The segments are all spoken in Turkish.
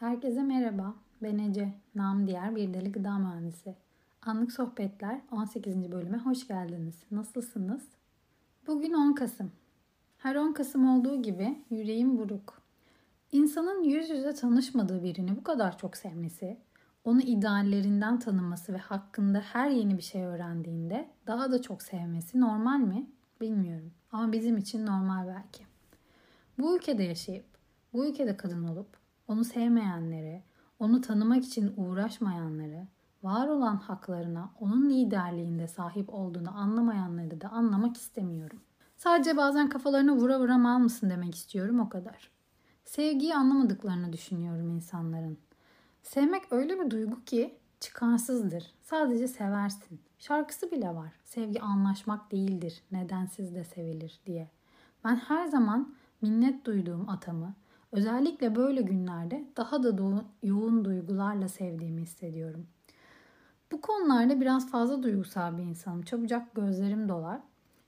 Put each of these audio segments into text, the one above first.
Herkese merhaba. Ben Ece, nam diğer bir deli gıda mühendisi. Anlık Sohbetler 18. bölüme hoş geldiniz. Nasılsınız? Bugün 10 Kasım. Her 10 Kasım olduğu gibi yüreğim buruk. İnsanın yüz yüze tanışmadığı birini bu kadar çok sevmesi, onu ideallerinden tanıması ve hakkında her yeni bir şey öğrendiğinde daha da çok sevmesi normal mi? Bilmiyorum. Ama bizim için normal belki. Bu ülkede yaşayıp, bu ülkede kadın olup, onu sevmeyenlere, onu tanımak için uğraşmayanları, var olan haklarına onun liderliğinde sahip olduğunu anlamayanları da anlamak istemiyorum. Sadece bazen kafalarına vura vura mal mısın demek istiyorum o kadar. Sevgiyi anlamadıklarını düşünüyorum insanların. Sevmek öyle bir duygu ki çıkarsızdır. Sadece seversin. Şarkısı bile var. Sevgi anlaşmak değildir. Nedensiz de sevilir diye. Ben her zaman minnet duyduğum atamı, özellikle böyle günlerde daha da do- yoğun duygularla sevdiğimi hissediyorum. Bu konularda biraz fazla duygusal bir insanım. Çabucak gözlerim dolar.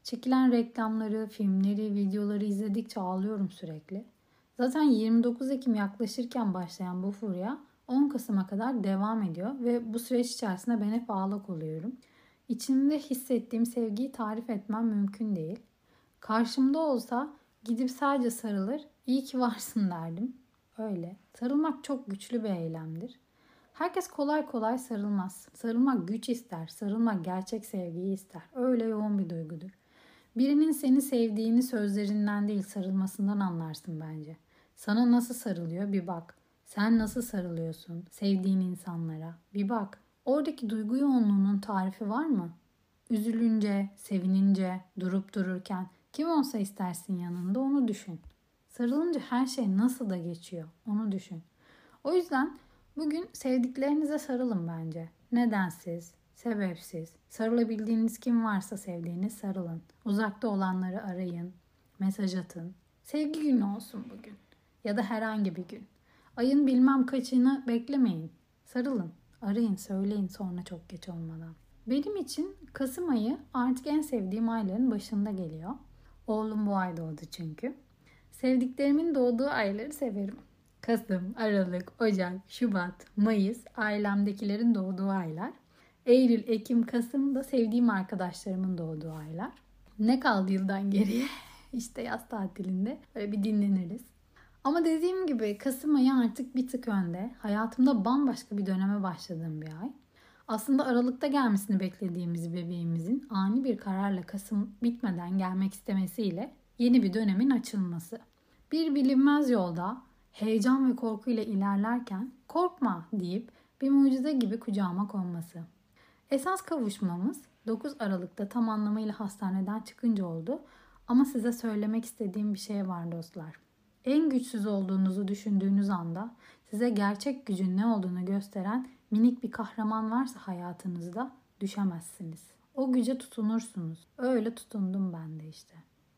Çekilen reklamları, filmleri, videoları izledikçe ağlıyorum sürekli. Zaten 29 Ekim yaklaşırken başlayan bu furya 10 Kasım'a kadar devam ediyor ve bu süreç içerisinde ben hep ağlak oluyorum. İçimde hissettiğim sevgiyi tarif etmem mümkün değil. Karşımda olsa gidip sadece sarılır, iyi ki varsın derdim. Öyle. Sarılmak çok güçlü bir eylemdir. Herkes kolay kolay sarılmaz. Sarılmak güç ister. Sarılmak gerçek sevgiyi ister. Öyle yoğun bir duygudur. Birinin seni sevdiğini sözlerinden değil sarılmasından anlarsın bence. Sana nasıl sarılıyor bir bak. Sen nasıl sarılıyorsun sevdiğin insanlara? Bir bak. Oradaki duygu yoğunluğunun tarifi var mı? Üzülünce, sevinince, durup dururken kim olsa istersin yanında onu düşün. Sarılınca her şey nasıl da geçiyor onu düşün. O yüzden bugün sevdiklerinize sarılın bence. Nedensiz, sebepsiz, sarılabildiğiniz kim varsa sevdiğiniz sarılın. Uzakta olanları arayın, mesaj atın. Sevgi günü olsun bugün ya da herhangi bir gün. Ayın bilmem kaçını beklemeyin. Sarılın, arayın, söyleyin sonra çok geç olmadan. Benim için Kasım ayı artık en sevdiğim ayların başında geliyor. Oğlum bu ay doğdu çünkü. Sevdiklerimin doğduğu ayları severim. Kasım, Aralık, Ocak, Şubat, Mayıs ailemdekilerin doğduğu aylar. Eylül, Ekim, Kasım da sevdiğim arkadaşlarımın doğduğu aylar. Ne kaldı yıldan geriye? İşte yaz tatilinde böyle bir dinleniriz. Ama dediğim gibi Kasım ayı artık bir tık önde. Hayatımda bambaşka bir döneme başladığım bir ay. Aslında Aralık'ta gelmesini beklediğimiz bebeğimizin ani bir kararla Kasım bitmeden gelmek istemesiyle yeni bir dönemin açılması. Bir bilinmez yolda heyecan ve korkuyla ilerlerken korkma deyip bir mucize gibi kucağıma konması. Esas kavuşmamız 9 Aralık'ta tam anlamıyla hastaneden çıkınca oldu ama size söylemek istediğim bir şey var dostlar. En güçsüz olduğunuzu düşündüğünüz anda size gerçek gücün ne olduğunu gösteren minik bir kahraman varsa hayatınızda düşemezsiniz. O güce tutunursunuz. Öyle tutundum ben de işte.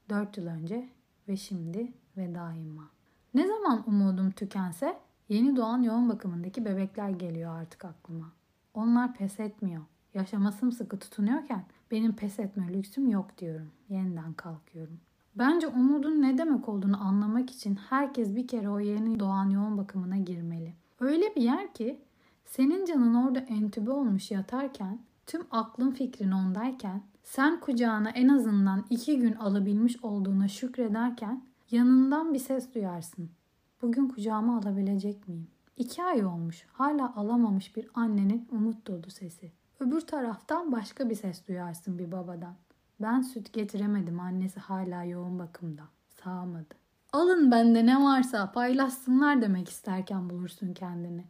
4 yıl önce ve şimdi ve daima. Ne zaman umudum tükense yeni doğan yoğun bakımındaki bebekler geliyor artık aklıma. Onlar pes etmiyor. Yaşama sımsıkı tutunuyorken benim pes etme lüksüm yok diyorum. Yeniden kalkıyorum. Bence umudun ne demek olduğunu anlamak için herkes bir kere o yeni doğan yoğun bakımına girmeli. Öyle bir yer ki senin canın orada entübe olmuş yatarken, tüm aklın fikrin ondayken, sen kucağına en azından iki gün alabilmiş olduğuna şükrederken yanından bir ses duyarsın. Bugün kucağıma alabilecek miyim? İki ay olmuş hala alamamış bir annenin umut dolu sesi. Öbür taraftan başka bir ses duyarsın bir babadan. Ben süt getiremedim annesi hala yoğun bakımda. Sağmadı. Alın bende ne varsa paylaşsınlar demek isterken bulursun kendini.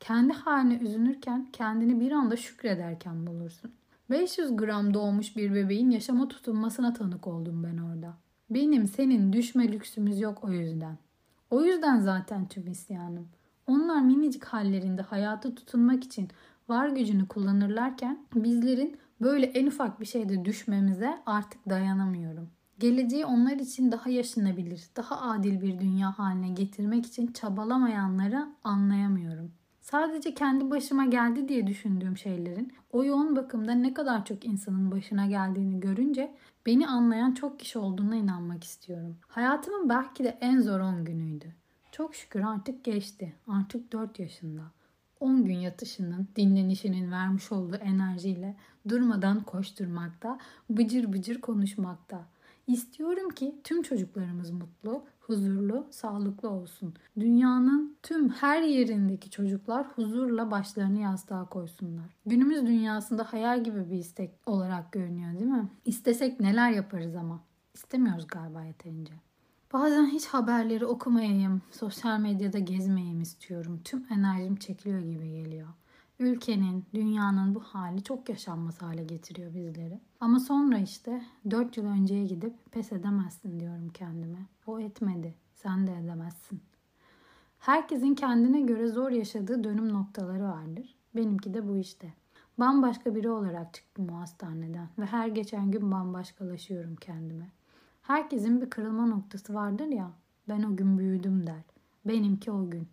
Kendi haline üzünürken kendini bir anda şükrederken bulursun. 500 gram doğmuş bir bebeğin yaşama tutunmasına tanık oldum ben orada. Benim senin düşme lüksümüz yok o yüzden. O yüzden zaten tüm isyanım. Onlar minicik hallerinde hayatı tutunmak için var gücünü kullanırlarken bizlerin böyle en ufak bir şeyde düşmemize artık dayanamıyorum. Geleceği onlar için daha yaşanabilir, daha adil bir dünya haline getirmek için çabalamayanları anlayamıyorum. Sadece kendi başıma geldi diye düşündüğüm şeylerin o yoğun bakımda ne kadar çok insanın başına geldiğini görünce beni anlayan çok kişi olduğuna inanmak istiyorum. Hayatımın belki de en zor 10 günüydü. Çok şükür artık geçti. Artık 4 yaşında. 10 gün yatışının, dinlenişinin vermiş olduğu enerjiyle durmadan koşturmakta, bıcır bıcır konuşmakta. İstiyorum ki tüm çocuklarımız mutlu, huzurlu, sağlıklı olsun. Dünyanın tüm her yerindeki çocuklar huzurla başlarını yastığa koysunlar. Günümüz dünyasında hayal gibi bir istek olarak görünüyor değil mi? İstesek neler yaparız ama. İstemiyoruz galiba yeterince. Bazen hiç haberleri okumayayım, sosyal medyada gezmeyeyim istiyorum. Tüm enerjim çekiliyor gibi geliyor. Ülkenin, dünyanın bu hali çok yaşanmaz hale getiriyor bizleri. Ama sonra işte 4 yıl önceye gidip pes edemezsin diyorum kendime. O etmedi, sen de edemezsin. Herkesin kendine göre zor yaşadığı dönüm noktaları vardır. Benimki de bu işte. Bambaşka biri olarak çıktım o hastaneden ve her geçen gün bambaşkalaşıyorum kendime. Herkesin bir kırılma noktası vardır ya. Ben o gün büyüdüm der. Benimki o gün.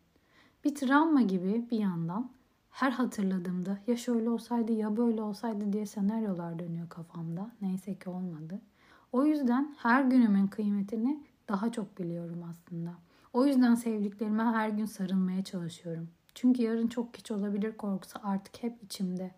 Bir travma gibi bir yandan her hatırladığımda ya şöyle olsaydı ya böyle olsaydı diye senaryolar dönüyor kafamda. Neyse ki olmadı. O yüzden her günümün kıymetini daha çok biliyorum aslında. O yüzden sevdiklerime her gün sarılmaya çalışıyorum. Çünkü yarın çok geç olabilir korkusu artık hep içimde.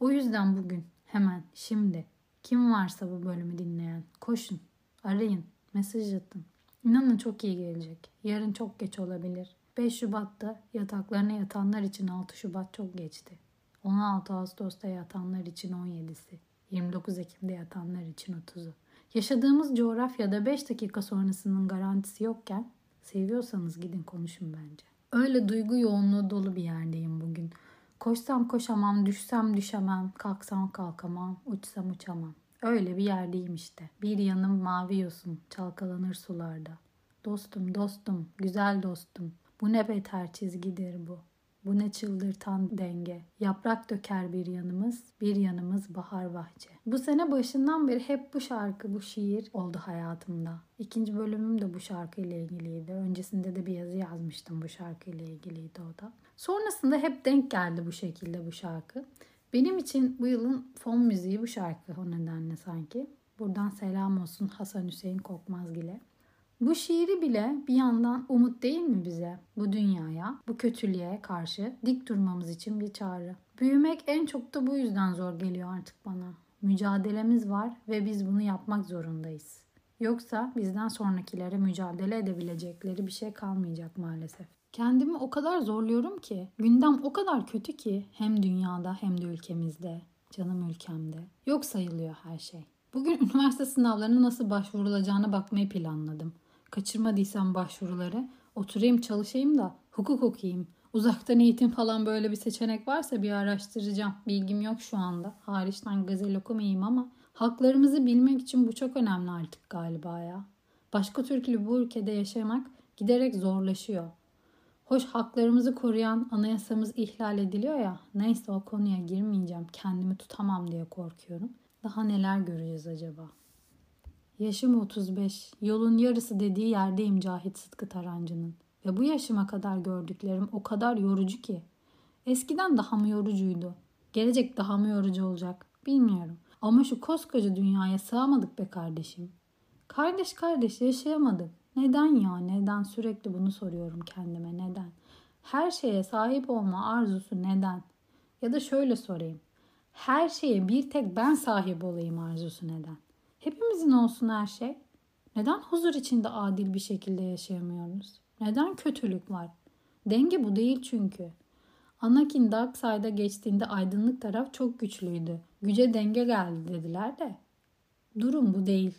O yüzden bugün hemen şimdi kim varsa bu bölümü dinleyen koşun Arayın, mesaj atın. İnanın çok iyi gelecek. Yarın çok geç olabilir. 5 Şubat'ta yataklarına yatanlar için 6 Şubat çok geçti. 16 Ağustos'ta yatanlar için 17'si. 29 Ekim'de yatanlar için 30'u. Yaşadığımız coğrafyada 5 dakika sonrasının garantisi yokken seviyorsanız gidin konuşun bence. Öyle duygu yoğunluğu dolu bir yerdeyim bugün. Koşsam koşamam, düşsem düşemem, kalksam kalkamam, uçsam uçamam. Öyle bir yerdeyim işte. Bir yanım mavi yosun, çalkalanır sularda. Dostum, dostum, güzel dostum. Bu ne beter çizgidir bu. Bu ne çıldırtan denge. Yaprak döker bir yanımız, bir yanımız bahar bahçe. Bu sene başından beri hep bu şarkı, bu şiir oldu hayatımda. İkinci bölümüm de bu şarkıyla ilgiliydi. Öncesinde de bir yazı yazmıştım bu şarkıyla ilgiliydi o da. Sonrasında hep denk geldi bu şekilde bu şarkı. Benim için bu yılın fon müziği bu şarkı o nedenle sanki. Buradan selam olsun Hasan Hüseyin Korkmazgil'e. Bu şiiri bile bir yandan umut değil mi bize? Bu dünyaya, bu kötülüğe karşı dik durmamız için bir çağrı. Büyümek en çok da bu yüzden zor geliyor artık bana. Mücadelemiz var ve biz bunu yapmak zorundayız. Yoksa bizden sonrakilere mücadele edebilecekleri bir şey kalmayacak maalesef. Kendimi o kadar zorluyorum ki, gündem o kadar kötü ki hem dünyada hem de ülkemizde, canım ülkemde. Yok sayılıyor her şey. Bugün üniversite sınavlarına nasıl başvurulacağına bakmayı planladım. Kaçırmadıysam başvuruları, oturayım çalışayım da hukuk okuyayım. Uzaktan eğitim falan böyle bir seçenek varsa bir araştıracağım. Bilgim yok şu anda. Hariçten gazel okumayayım ama haklarımızı bilmek için bu çok önemli artık galiba ya. Başka Türk'lü bu ülkede yaşamak giderek zorlaşıyor. Hoş haklarımızı koruyan anayasamız ihlal ediliyor ya. Neyse o konuya girmeyeceğim. Kendimi tutamam diye korkuyorum. Daha neler göreceğiz acaba? Yaşım 35. Yolun yarısı dediği yerdeyim Cahit Sıtkı Tarancı'nın. Ve bu yaşıma kadar gördüklerim o kadar yorucu ki. Eskiden daha mı yorucuydu? Gelecek daha mı yorucu olacak? Bilmiyorum. Ama şu koskoca dünyaya sığamadık be kardeşim. Kardeş kardeş yaşayamadık. Neden ya? Neden? Sürekli bunu soruyorum kendime. Neden? Her şeye sahip olma arzusu neden? Ya da şöyle sorayım. Her şeye bir tek ben sahip olayım arzusu neden? Hepimizin olsun her şey. Neden huzur içinde adil bir şekilde yaşayamıyoruz? Neden kötülük var? Denge bu değil çünkü. Anakin Dark Side'a geçtiğinde aydınlık taraf çok güçlüydü. Güce denge geldi dediler de. Durum bu değil.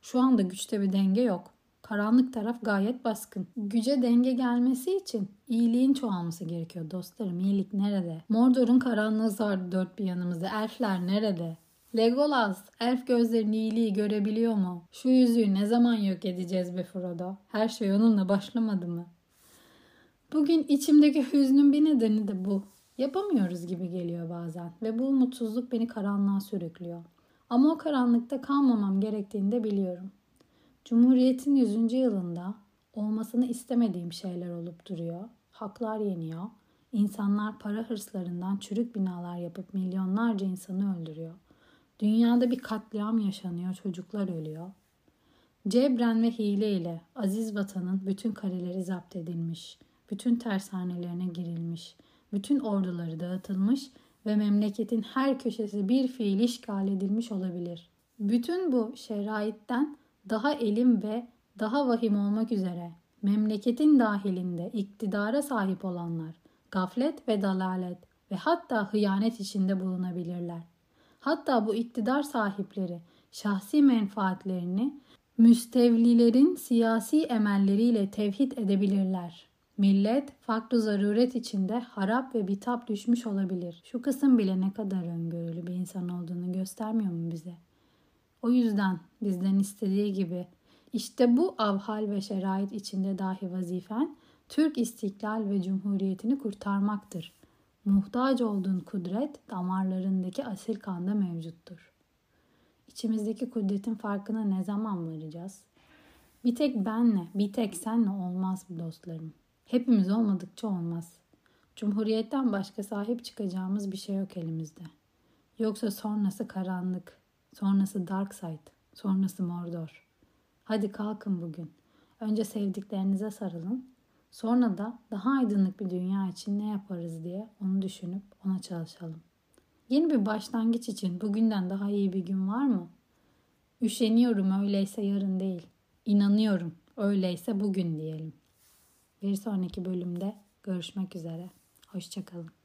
Şu anda güçte bir denge yok. Karanlık taraf gayet baskın. Güce denge gelmesi için iyiliğin çoğalması gerekiyor dostlarım. İyilik nerede? Mordor'un karanlığı sardı dört bir yanımızda. Elfler nerede? Legolas, elf gözlerin iyiliği görebiliyor mu? Şu yüzüğü ne zaman yok edeceğiz be Frodo? Her şey onunla başlamadı mı? Bugün içimdeki hüznün bir nedeni de bu. Yapamıyoruz gibi geliyor bazen ve bu umutsuzluk beni karanlığa sürüklüyor. Ama o karanlıkta kalmamam gerektiğini de biliyorum. Cumhuriyet'in 100. yılında olmasını istemediğim şeyler olup duruyor. Haklar yeniyor. İnsanlar para hırslarından çürük binalar yapıp milyonlarca insanı öldürüyor. Dünyada bir katliam yaşanıyor, çocuklar ölüyor. Cebren ve hile ile aziz vatanın bütün kaleleri zapt edilmiş, bütün tersanelerine girilmiş, bütün orduları dağıtılmış ve memleketin her köşesi bir fiil işgal edilmiş olabilir. Bütün bu şeraitten daha elim ve daha vahim olmak üzere memleketin dahilinde iktidara sahip olanlar gaflet ve dalalet ve hatta hıyanet içinde bulunabilirler. Hatta bu iktidar sahipleri şahsi menfaatlerini müstevlilerin siyasi emelleriyle tevhid edebilirler. Millet farklı zaruret içinde harap ve bitap düşmüş olabilir. Şu kısım bile ne kadar öngörülü bir insan olduğunu göstermiyor mu bize? O yüzden bizden istediği gibi işte bu avhal ve şerait içinde dahi vazifen Türk istiklal ve cumhuriyetini kurtarmaktır. Muhtaç olduğun kudret damarlarındaki asil kanda mevcuttur. İçimizdeki kudretin farkına ne zaman varacağız? Bir tek benle, bir tek senle olmaz bu dostlarım. Hepimiz olmadıkça olmaz. Cumhuriyetten başka sahip çıkacağımız bir şey yok elimizde. Yoksa sonrası karanlık, sonrası dark side, sonrası mordor. Hadi kalkın bugün. Önce sevdiklerinize sarılın. Sonra da daha aydınlık bir dünya için ne yaparız diye onu düşünüp ona çalışalım. Yeni bir başlangıç için bugünden daha iyi bir gün var mı? Üşeniyorum öyleyse yarın değil. İnanıyorum öyleyse bugün diyelim. Bir sonraki bölümde görüşmek üzere. Hoşçakalın.